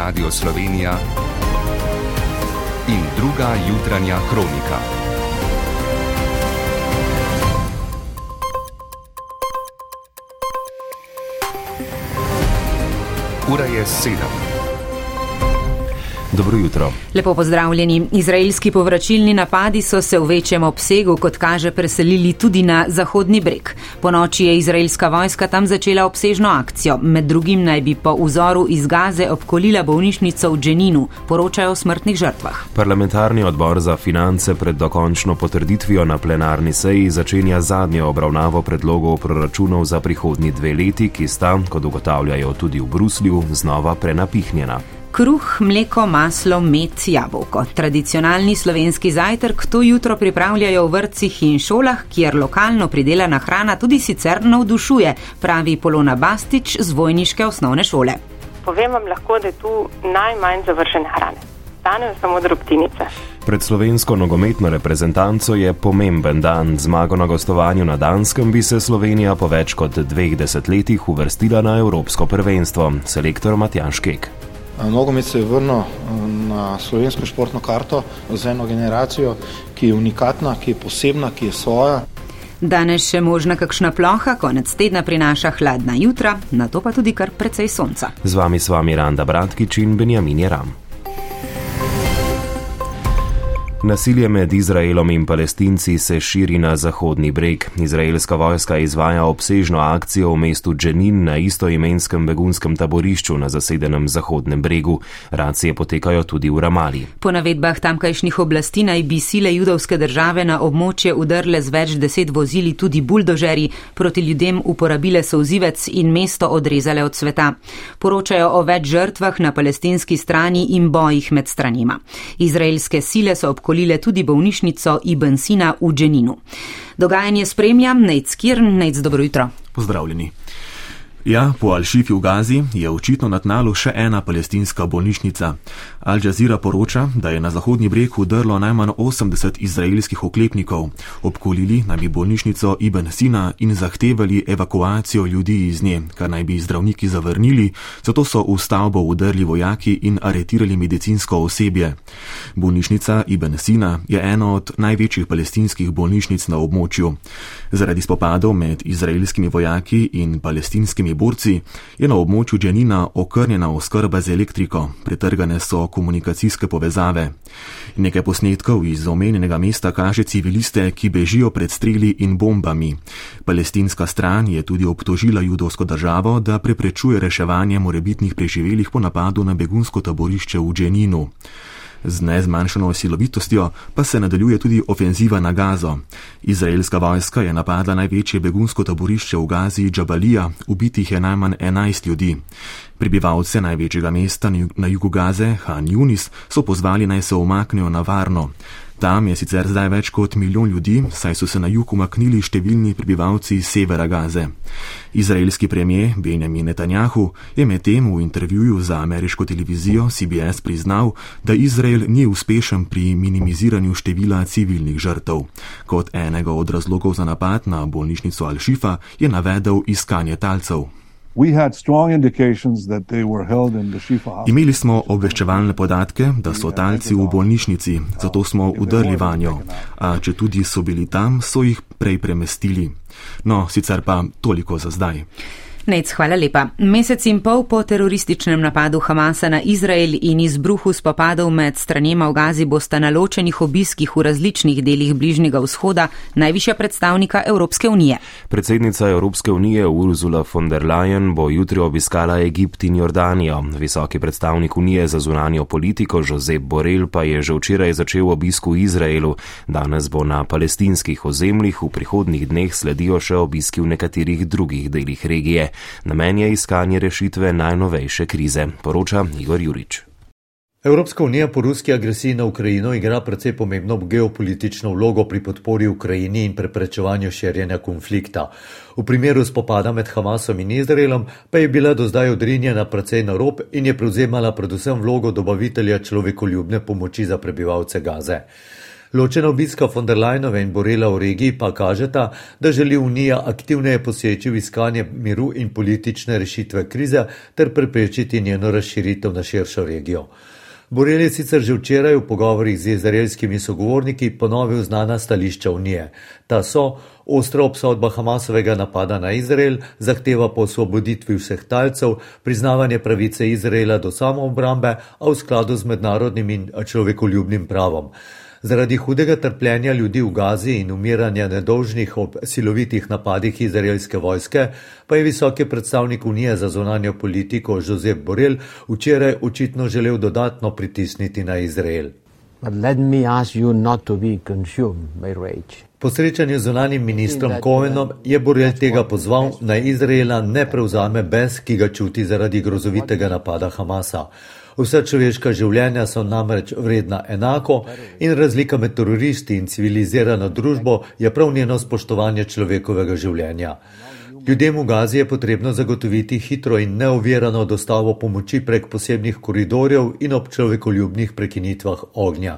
Radio Slovenija in druga jutranja kronika. Ura je sedem. Dobro jutro. Lepo pozdravljeni. Izraelski povračilni napadi so se v večjem obsegu, kot kaže, preselili tudi na Zahodni breg. Po noči je izraelska vojska tam začela obsežno akcijo. Med drugim naj bi po vzoru iz Gaze obkolila bolnišnico v Dženinu, poročajo o smrtnih žrtvah. Parlamentarni odbor za finance pred dokončno potrditvijo na plenarni seji začenja zadnjo obravnavo predlogov proračunov za prihodnji dve leti, ki sta, kot ugotavljajo tudi v Bruslju, znova prenapihnjena. Kruh, mleko, maslo, med, jabolko. Tradicionalni slovenski zajtrk to jutro pripravljajo v vrtcih in šolah, kjer lokalno pridelana hrana tudi sicer navdušuje, pravi Polona Bastič z vojniške osnovne šole. Povem vam lahko, da je tu najmanj završene hrane. Stanejo samo drobtinice. Pred slovensko nogometno reprezentanco je pomemben dan. Zmago na gostovanju na Danskem bi se Slovenija po več kot dveh desetletjih uvrstila na Evropsko prvenstvo. Selektor Matjaš Kek. Nogomet se je vrnil na slovensko športno karto z eno generacijo, ki je unikatna, ki je posebna, ki je svoja. Danes še možna kakšna ploha, konec tedna prinaša hladna jutra, na to pa tudi kar precej sonca. Z vami sva Miranda Bratkič in Benjamin Jeram. Nasilje med Izraelom in palestinci se širi na zahodni breg. Izraelska vojska izvaja obsežno akcijo v mestu Dženin na istoimenskem begunskem taborišču na zasedenem zahodnem bregu. Racije potekajo tudi v Ramali. Po navedbah tamkajšnjih oblasti naj bi sile judovske države na območje udrle z več deset vozili tudi buldožeri, proti ljudem uporabile souzivec in mesto odrezale od sveta. Poročajo o več žrtvah na palestinski strani in bojih med stranima. Izraelske sile so obkrožile obkolile tudi bolnišnico Ibn Sina v Dženinu. Dogajanje spremljam Nec Kirn, Nec dobro jutro. Pozdravljeni. Ja, po Al-Shifi v Gazi je očitno na tnalu še ena palestinska bolnišnica. Al Jazeera poroča, da je na zahodnji breg udrlo najmanj 80 izraelskih oklepnikov. Obkolili naj bi bolnišnico Ibn Sina in zahtevali evakuacijo ljudi iz nje, kar naj bi zdravniki zavrnili, zato so v stavbo udrli vojaki in aretirali medicinsko osebje. Bolnišnica Ibn Sina je ena od največjih palestinskih bolnišnic na območju. Zaradi spopadov med izraelskimi vojaki in palestinskimi vojnimi borci, je na območju Dženina okrnjena oskrba z elektriko, pretrgane so komunikacijske povezave. Nekaj posnetkov iz omenjenega mesta kaže civiliste, ki bežijo pred streli in bombami. Palestinska stran je tudi obtožila judovsko državo, da preprečuje reševanje morebitnih preživelih po napadu na begunsko taborišče v Dženinu. Z nezmanjšano silovitostjo pa se nadaljuje tudi ofenziva na Gazo. Izraelska vojska je napadla največje begunsko taborišče v Gazi Džabalija, ubitih je najmanj 11 ljudi. Prebivalce največjega mesta na jugu Gaze, Han Yunis, so pozvali naj se omaknejo na varno. Tam je sicer zdaj več kot milijon ljudi, saj so se na jug umaknili številni prebivalci severa Gaze. Izraelski premijer Benjamin Netanjahu je medtem v intervjuju za ameriško televizijo CBS priznal, da Izrael ni uspešen pri minimiziranju števila civilnih žrtev. Kot enega od razlogov za napad na bolnišnico Al-Shifa je navedel iskanje talcev. Imeli smo obveščevalne podatke, da so talci v bolnišnici, zato smo udrli vanjo. A če tudi so bili tam, so jih prej premestili. No, sicer pa toliko za zdaj. Nec, hvala lepa. Mesec in pol po terorističnem napadu Hamasa na Izrael in izbruhu spopadov med stranjema v Gazi bosta na ločenih obiskih v različnih delih Bližnjega vzhoda najvišja predstavnika Evropske unije. Predsednica Evropske unije Ursula von der Leyen bo jutri obiskala Egipt in Jordanijo. Visoki predstavnik unije za zunanjo politiko Josep Borel pa je že včeraj začel obisk v Izraelu. Danes bo na palestinskih ozemljih v prihodnih dneh sledijo še obiski v nekaterih drugih delih regije. Namen je iskanje rešitve najnovejše krize, poroča Igor Jurič. Evropska unija po ruski agresiji na Ukrajino igra predvsej pomembno geopolitično vlogo pri podpori Ukrajini in preprečevanju širjenja konflikta. V primeru spopada med Hamasom in Izraelom pa je bila do zdaj odrinjena predvsej na rob in je prevzemala predvsem vlogo dobavitelja človekoljubne pomoči za prebivalce Gaze. Ločena obiska von der Leinove in Borela v regiji pa kažeta, da želi Unija aktivneje poseči v iskanje miru in politične rešitve krize ter preprečiti njeno razširitev na širšo regijo. Borel je sicer že včeraj v pogovorih z izraelskimi sogovorniki ponovil znana stališča Unije. Ta so ostra obsodba Hamasovega napada na Izrael, zahteva po osvoboditvi vseh talcev, priznavanje pravice Izraela do samoobrambe, a v skladu z mednarodnim in človekoljubnim pravom. Zaradi hudega trpljenja ljudi v Gazi in umiranja nedolžnih ob silovitih napadih izraelske vojske, pa je visoki predstavnik Unije za zonanjo politiko Jozef Borel včeraj očitno želel dodatno pritisniti na Izrael. Po srečanju z zunanim ministrom Kovenom je Borel tega pozval, naj Izraela ne prevzame bes, ki ga čuti zaradi grozovitega napada Hamasa. Vsa človeška življenja so namreč vredna enako in razlika med teroristi in civilizirano družbo je prav njeno spoštovanje človekovega življenja. Ljudem v Gazi je potrebno zagotoviti hitro in neovirano dostavo pomoči prek posebnih koridorjev in ob človekoljubnih prekinitvah ognja.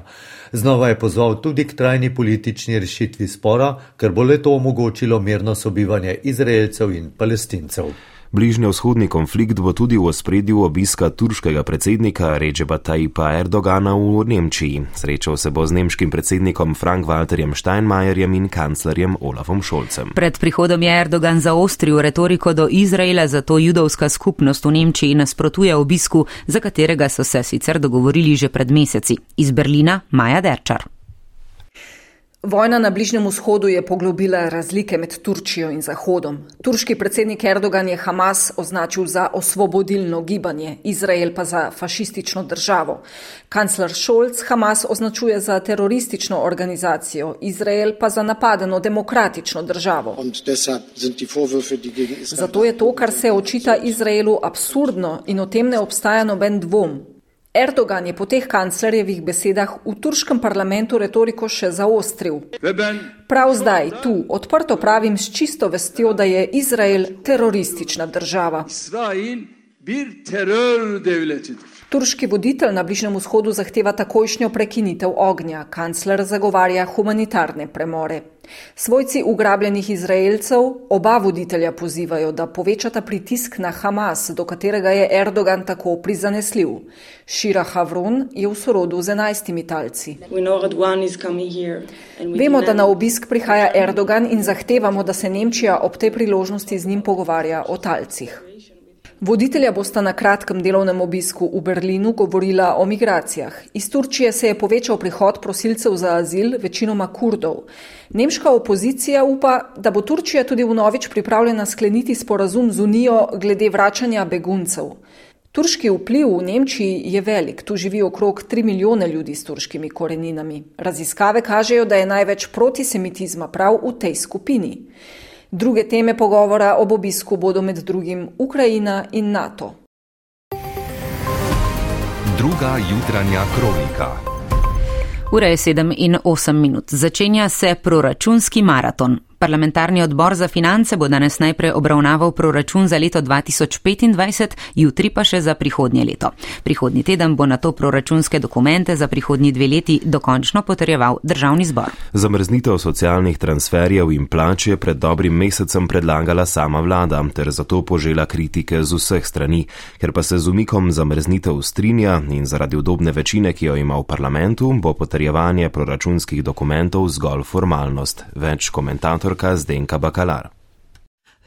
Znova je pozval tudi k trajni politični rešitvi spora, ker bo le to omogočilo mirno sobivanje Izraelcev in Palestincev. Bližnjo-vzhodni konflikt bo tudi v ospredju obiska turškega predsednika Rečeba Tajpa Erdogana v Nemčiji. Srečal se bo z nemškim predsednikom Frank-Walterjem Steinmeierjem in kanclerjem Olafom Šolcem. Pred prihodom je Erdogan zaostril retoriko do Izraela, zato judovska skupnost v Nemčiji nasprotuje obisku, za katerega so se sicer dogovorili že pred meseci. Iz Berlina Maja Derčar. Vojna na Bližnjem vzhodu je poglobila razlike med Turčijo in Zahodom. Turški predsednik Erdogan je Hamas označil za osvobodilno gibanje, Izrael pa za fašistično državo. Kancler Scholz Hamas označuje za teroristično organizacijo, Izrael pa za napadeno demokratično državo. Zato je to, kar se očita Izraelu, absurdno in o tem ne obstaja noben dvom. Erdogan je po teh kanclerjevih besedah v turškem parlamentu retoriko še zaostril. Prav zdaj, tu, odprto pravim s čisto vestjo, da je Izrael teroristična država. Turški voditelj na Bližnjem vzhodu zahteva takojšnjo prekinitev ognja, kancler zagovarja humanitarne premore. Svojci ugrabljenih Izraelcev oba voditelja pozivajo, da povečata pritisk na Hamas, do katerega je Erdogan tako prizanesljiv. Šira Havron je v sorodu z enajstimi talci. Vemo, da na obisk prihaja Erdogan in zahtevamo, da se Nemčija ob tej priložnosti z njim pogovarja o talcih. Voditelja bosta na kratkem delovnem obisku v Berlinu govorila o migracijah. Iz Turčije se je povečal prihod prosilcev za azil, večinoma kurdov. Nemška opozicija upa, da bo Turčija tudi vnovič pripravljena skleniti sporazum z Unijo glede vračanja beguncev. Turški vpliv v Nemčiji je velik, tu živi okrog 3 milijone ljudi s turškimi koreninami. Raziskave kažejo, da je največ protisemitizma prav v tej skupini. Druge teme pogovora ob obisku bodo med drugim Ukrajina in NATO. Druga jutranja kronika. Ura je 7 in 8 minut. Začenja se proračunski maraton. Parlamentarni odbor za finance bo danes najprej obravnaval proračun za leto 2025, jutri pa še za prihodnje leto. Prihodnji teden bo na to proračunske dokumente za prihodnji dve leti dokončno potrjeval državni zbor. Zamrznitev socialnih transferjev in plač je pred dobrim mesecem predlagala sama vlada, ter zato požela kritike z vseh strani. Ker pa se z umikom zamrznitev strinja in zaradi udobne večine, ki jo ima v parlamentu, bo potrjevanje proračunskih dokumentov zgolj formalnost. Več komentatorjev caz de încabacalar.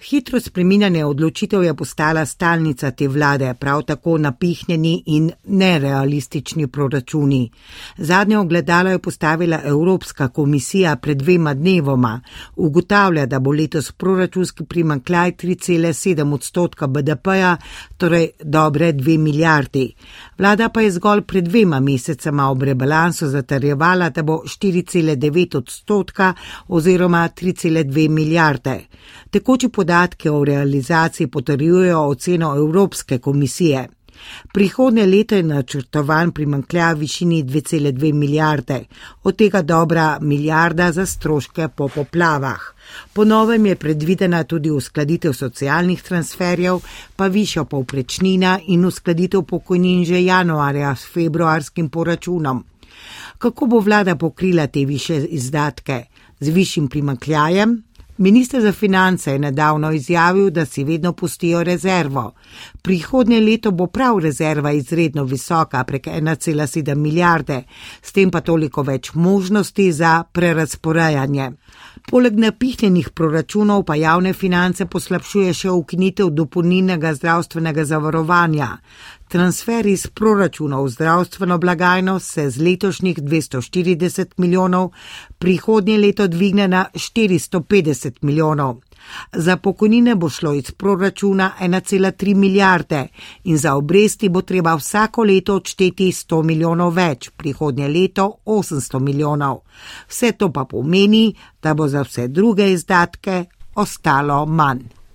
Hitro spreminjanje odločitev je postala stalnica te vlade, prav tako napihnjeni in nerealistični proračuni. Zadnjo ogledalo je postavila Evropska komisija pred dvema dnevoma. Ugotavlja, da bo letos proračunski primankljaj 3,7 odstotka BDP-ja, torej dobre 2 milijardi. Vlada pa je zgolj pred dvema mesecema ob rebalansu zatrjevala, da bo 4,9 odstotka oziroma 3,2 milijarde. Tekoči podatke o realizaciji potrjujejo oceno Evropske komisije. Prihodnje leto je načrtovan primankljaj v višini 2,2 milijarde, od tega dobra milijarda za stroške po poplavah. Po novem je predvidena tudi uskladitev socialnih transferjev, pa višjo povprečnina in uskladitev pokojnin že januarja s februarskim poračunom. Kako bo vlada pokrila te više izdatke? Z višjim primankljajem? Ministr za finance je nedavno izjavil, da si vedno pustijo rezervo. Prihodnje leto bo prav rezerva izredno visoka, prek 1,7 milijarde, s tem pa toliko več možnosti za prerasporajanje. Poleg napihnjenih proračunov pa javne finance poslabšuje še ukinitev dopolnilnega zdravstvenega zavarovanja. Transfer iz proračuna v zdravstveno blagajno se z letošnjih 240 milijonov prihodnje leto dvigne na 450 milijonov. Za pokojnine bo šlo iz proračuna 1,3 milijarde in za obresti bo treba vsako leto odšteti 100 milijonov več, prihodnje leto 800 milijonov. Vse to pa pomeni, da bo za vse druge izdatke ostalo manj.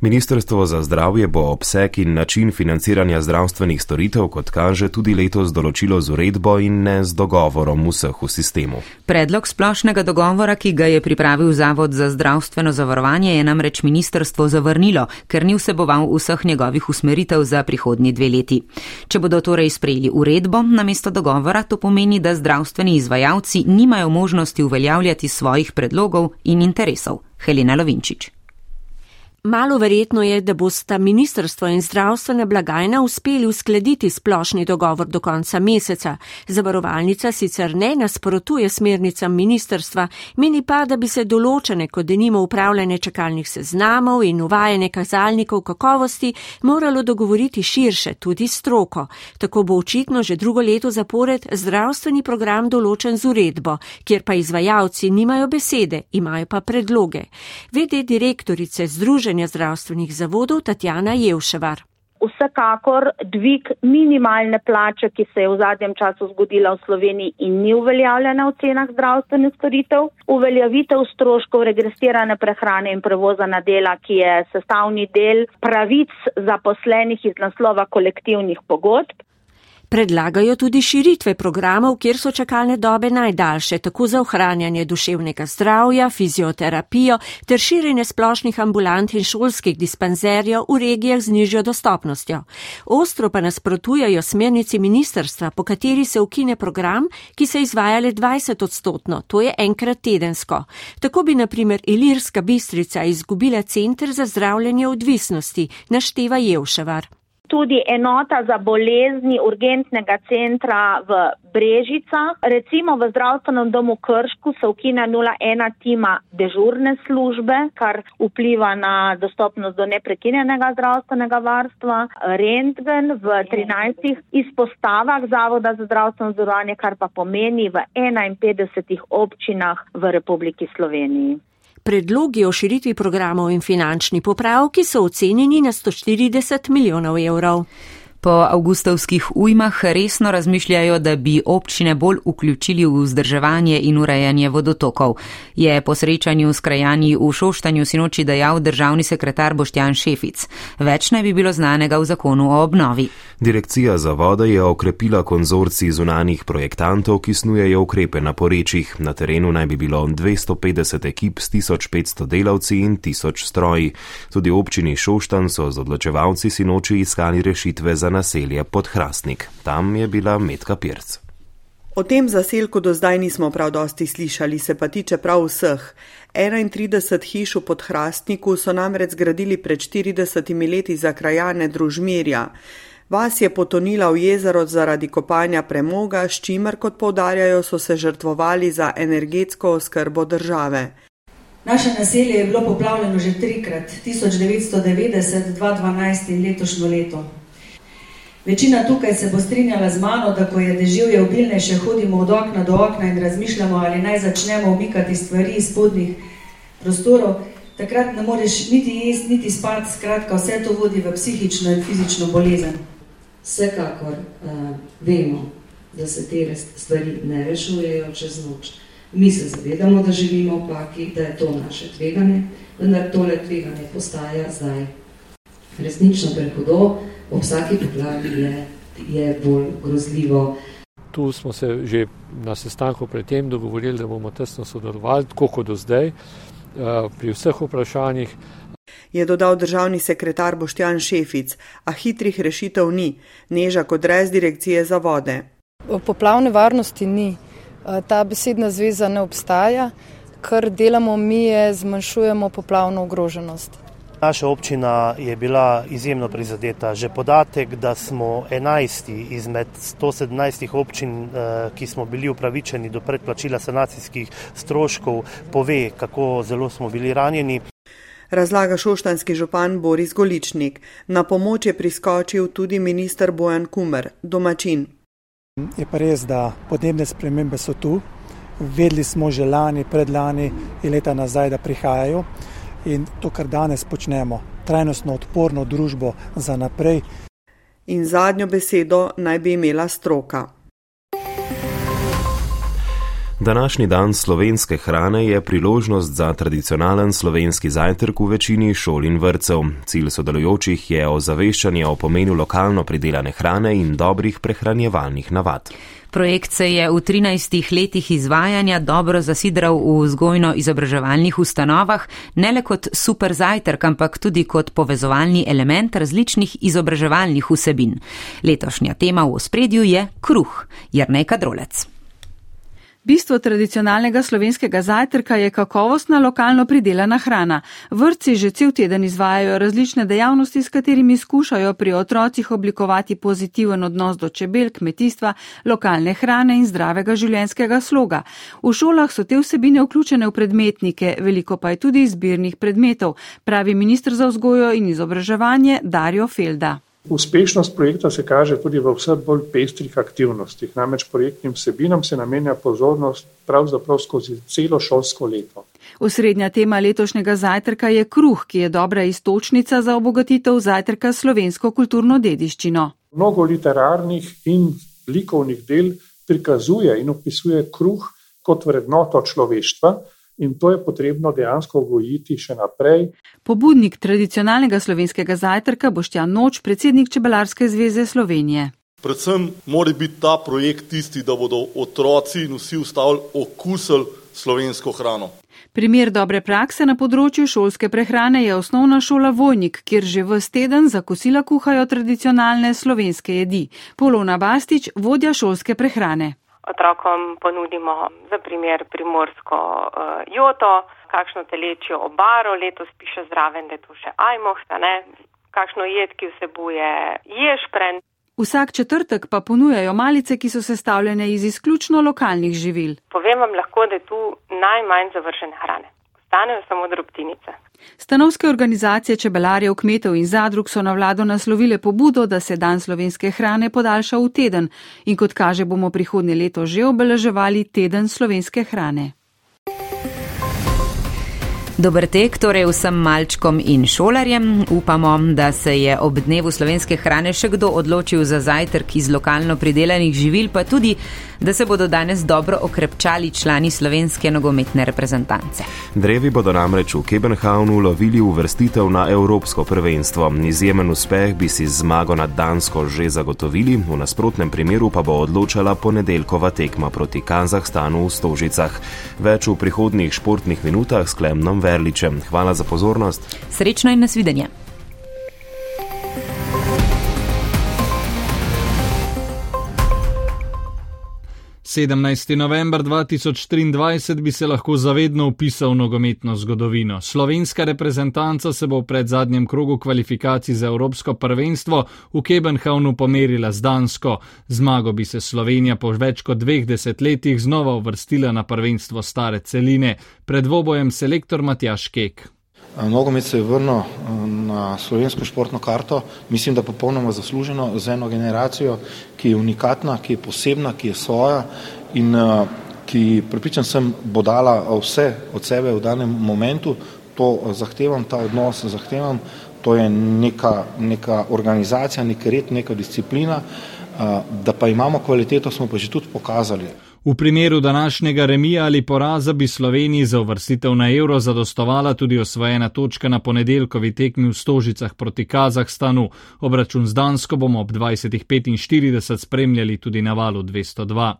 Ministrstvo za zdravje bo obseg in način financiranja zdravstvenih storitev, kot kaže, tudi letos določilo z uredbo in ne z dogovorom vseh v sistemu. Predlog splošnega dogovora, ki ga je pripravil Zavod za zdravstveno zavarovanje, je namreč ministrstvo zavrnilo, ker ni vseboval vseh njegovih usmeritev za prihodnji dve leti. Če bodo torej sprejeli uredbo namesto dogovora, to pomeni, da zdravstveni izvajalci nimajo možnosti uveljavljati svojih predlogov in interesov. Helena Lovinčič. Malo verjetno je, da bosta ministrstvo in zdravstvene blagajna uspeli uskladiti splošni dogovor do konca meseca. Zavarovalnica sicer ne nasprotuje smernicam ministrstva, meni pa, da bi se določene, kot denimo upravljanje čakalnih seznamov in uvajanje kazalnikov kakovosti, moralo dogovoriti širše, tudi stroko. Tako bo očitno že drugo leto zapored zdravstveni program določen z uredbo, kjer pa izvajalci nimajo besede, imajo pa predloge. Vede direktorice Združenja Združenja zdravstvenih zavodov Tatjana Jevševar. Vsekakor dvig minimalne plače, ki se je v zadnjem času zgodila v Sloveniji in ni uveljavljena v cenah zdravstvenih storitev, uveljavitev stroškov regresirane prehrane in prevoza na dela, ki je sestavni del pravic zaposlenih iz naslova kolektivnih pogodb, Predlagajo tudi širitve programov, kjer so čakalne dobe najdaljše, tako za ohranjanje duševnega zdravja, fizioterapijo ter širjenje splošnih ambulant in šolskih dispanzerjev v regijah z nižjo dostopnostjo. Ostro pa nasprotujajo smernici ministerstva, po kateri se ukine program, ki se izvaja le 20 odstotno, to je enkrat tedensko. Tako bi naprimer Ilirska bistrica izgubila centr za zdravljenje odvisnosti, našteva Jevševar tudi enota za bolezni urgentnega centra v Brežicah. Recimo v zdravstvenem domu Kršku se ukine 01 tima dežurne službe, kar vpliva na dostopnost do neprekinjenega zdravstvenega varstva. Rentgen v 13 izpostavah Zavoda za zdravstveno zavarovanje, kar pa pomeni v 51 občinah v Republiki Sloveniji. Predlogi o širitvi programov in finančni popravki so ocenjeni na 140 milijonov evrov. Po avgustovskih ujmah resno razmišljajo, da bi občine bolj vključili v vzdrževanje in urejanje vodotokov. Je po srečanju s krajani v Šoštanju sinoči dejal državni sekretar Boštjan Šefic. Več naj bi bilo znanega v zakonu o obnovi. Direkcija za vode je okrepila konzorci zunanih projektantov, ki snujejo ukrepe na porečjih. Na terenu naj bi bilo 250 ekip s 1500 delavci in 1000 stroji. Tudi občini Šoštan so z odločevalci sinoči iskali rešitve za naselje Podhrastnik. Tam je bila Metka Pirc. O tem zaselku do zdaj nismo prav dosti slišali, se pa tiče prav vseh. 31 hiš v Podhrastniku so namreč zgradili pred 40 leti za krajane družmirja. Vas je potonila v jezero zaradi kopanja premoga, s čimer, kot povdarjajo, so se žrtvovali za energetsko oskrbo države. Naše naselje je bilo poplavljeno že trikrat, 1990, 2012 in letošnjo leto. Večina tukaj se bo strinjala z mano, da ko je deživje obilnejše, hodimo od okna do okna in razmišljamo, ali naj začnemo umikati stvari iz spodnjih prostorov. Takrat ne moreš niti jesti, niti spati, skratka, vse to vodi v psihično in fizično bolezen. Vsekakor uh, vemo, da se te stvari ne rešujejo čez noč. Mi se zavedamo, da živimo v paki, da je to naše tveganje, vendar tole tveganje postaja zdaj resnično prehudo ob vsaki poplavi je, je bolj grozljivo. Tu smo se že na sestanku predtem dogovorili, da bomo tesno sodelovali, tako kot do zdaj, eh, pri vseh vprašanjih. Je dodal državni sekretar Boštjan Šefic, a hitrih rešitev ni, neža kot res direkcije za vode. Poplavne varnosti ni. Ta besedna zveza ne obstaja. Kar delamo mi je zmanjšujemo poplavno ogroženost. Naša občina je bila izjemno prizadeta. Že podatek, da smo 11 izmed 117 občin, eh, ki smo bili upravičeni do predplačila sanacijskih stroškov, pove, kako zelo smo bili ranjeni. Razlaga šoštanski župan Boris Goličnik. Na pomoč je priskočil tudi minister Bojan Kumer, domačin. Je pa res, da podnebne spremembe so tu. Vedeli smo že lani, predlani in leta nazaj, da prihajajo in to, kar danes počnemo, trajnostno odporno družbo za naprej. In zadnjo besedo naj bi imela stroka. Današnji dan slovenske hrane je priložnost za tradicionalen slovenski zajtrk v večini šol in vrtcev. Cilj sodelujočih je ozaveščanje o pomenu lokalno pridelane hrane in dobrih prehranjevalnih navad. Projekt se je v 13 letih izvajanja dobro zasidral v vzgojno-izobraževalnih ustanovah, ne le kot super zajtrk, ampak tudi kot povezovalni element različnih izobraževalnih vsebin. Letošnja tema v ospredju je kruh, jer nekaj drolec. Bistvo tradicionalnega slovenskega zajtrka je kakovostna lokalno pridelana hrana. Vrtci že cel teden izvajajo različne dejavnosti, s katerimi skušajo pri otrocih oblikovati pozitiven odnos do čebel, kmetijstva, lokalne hrane in zdravega življenjskega sloga. V šolah so te vsebine vključene v predmetnike, veliko pa je tudi izbirnih predmetov, pravi ministr za vzgojo in izobraževanje Dario Felda. Uspešnost projekta se kaže tudi v vse bolj pestrih aktivnostih, namreč projektnim vsebinam se namenja pozornost pravzaprav skozi celo šolsko leto. Osrednja tema letošnjega zajtrka je kruh, ki je dobra istočnica za obogatitev zajtrka slovensko kulturno dediščino. Mnogo literarnih in likovnih del prikazuje in opisuje kruh kot vrednoto človeštva, in to je potrebno dejansko gojiti še naprej. Pobudnik tradicionalnega slovenskega zajtrka Boštjan Noč, predsednik Čebelarske zveze Slovenije. Predvsem mora biti ta projekt tisti, da bodo otroci in vsi ostali okusili slovensko hrano. Primer dobre prakse na področju šolske prehrane je osnovna šola Vojnik, kjer že v teden za kosila kuhajo tradicionalne slovenske jedi. Polona Bastič, vodja šolske prehrane otrokom ponudimo za primer primorsko uh, joto, kakšno telečjo obaro, letos piše zraven, da je to še ajmohta, ne, kakšno jed, ki vsebuje ješpren. Vsak četrtek pa ponujajo malice, ki so sestavljene iz izključno lokalnih živil. Povem vam lahko, da je tu najmanj zavržene hrane. Ostanejo samo drobtinice. Stanovske organizacije čebelarjev, kmetov in zadrug so na vlado naslovile pobudo, da se dan slovenske hrane podaljša v teden in kot kaže bomo prihodnje leto že obeleževali teden slovenske hrane. Dober tek torej vsem malčkom in šolarjem. Upamo, da se je ob dnevu slovenske hrane še kdo odločil za zajtrk iz lokalno pridelanih živil, pa tudi, da se bodo danes dobro okrepčali člani slovenske nogometne reprezentance. Drevi bodo namreč v Kebenhavnu lovili uvrstitev na Evropsko prvenstvo. Izjemen uspeh bi si zmago nad Dansko že zagotovili, v nasprotnem primeru pa bo odločala ponedeljkova tekma proti Kazahstanu v Stožicah. Več v prihodnih športnih minutah s Klemnom Verličem. Hvala za pozornost. Srečno in nasvidenje. 17. november 2023 bi se lahko zavedno upisal v nogometno zgodovino. Slovenska reprezentanca se bo v predzadnjem krogu kvalifikacij za Evropsko prvenstvo v Kebenhavnu pomerila z Dansko. Zmago bi se Slovenija po več kot dveh desetletjih znova uvrstila na prvenstvo stare celine. Pred dvobojem selektor Matjaš Kek. Nogomet se je vrnil na slovensko športno karto, mislim, da popolnoma zasluženo za eno generacijo, ki je unikatna, ki je posebna, ki je svoja in ki, pripričan sem, bo dala vse od sebe v danem momentu. To zahtevam, ta odnos zahtevam, to je neka, neka organizacija, nek red, neka disciplina, da pa imamo kvaliteto, smo pa že tudi pokazali. V primeru današnjega remija ali poraza bi Sloveniji za uvrstitev na evro zadostovala tudi osvojena točka na ponedeljkovi tekmi v Stožicah proti Kazahstanu. Obračun z Dansko bomo ob 20.45 spremljali tudi na valu 202.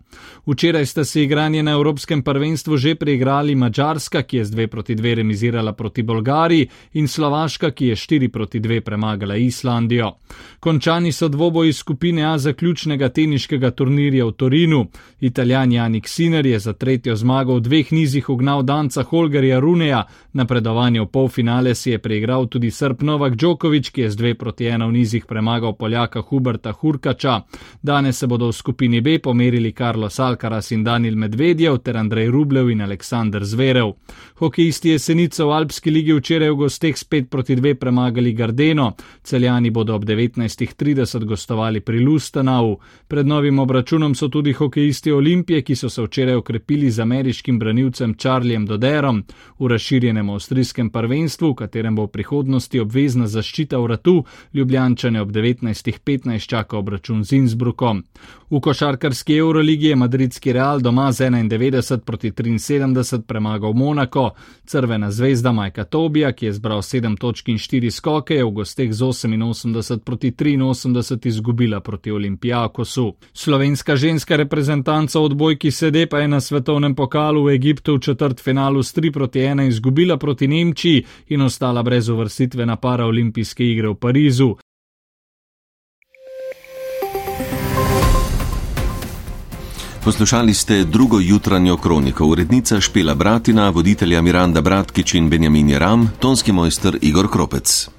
Včeraj sta se igranje na Evropskem prvenstvu že preigrali Mačarska, ki je z 2 proti 2 remizirala proti Bolgariji, in Slovaška, ki je 4 proti 2 premagala Islandijo. Končani so dvoboji skupine A zaključnega teniškega turnirja v Torinu. Italijani Janik Siner je za tretjo zmago v dveh nizih ugnal danca Holgerja Runeja, napredovanje v polfinale si je preigral tudi Srb Novak Djokovic, ki je z dve proti ena v nizih premagal Poljaka Huberta Hurkača. Danes se bodo v skupini B pomerili Carlos Alcaraz in Daniel Medvedjev ter Andrej Rublev in Aleksandr Zverev. Hokejisti jesenico v Alpski ligi včeraj v gosteh spet proti dve premagali Gardeno, celjani bodo ob 19.30 gostovali pri Lustenau. Pred novim obračunom so tudi hokejisti Olimpije, ki so se včeraj okrepili z ameriškim branilcem Charliem Doderom v razširjenem avstrijskem prvenstvu, v katerem bo v prihodnosti obvezna zaščita vratu, ljubljančane ob 19.15 čaka obračun z Innsbruckom. V košarkarski Euroligi je madridski Real doma z 91 proti 73 premagal Monako, crvena zvezda Majka Tobija, ki je zbral 7 točk in 4 skoke, je v gosteh z 88 proti 83 izgubila proti Olimpijakosu. Slovenska ženska reprezentanca odbojki sede pa je na svetovnem pokalu v Egiptu v četrt finalu s 3 proti 1 izgubila proti Nemčiji in ostala brez uvrstitve na paraolimpijske igre v Parizu. Poslušali ste drugo jutranjo kroniko, urednica Špela Bratina, voditelja Miranda Bratkič in Benjamin Ram, tonski mojster Igor Kropec.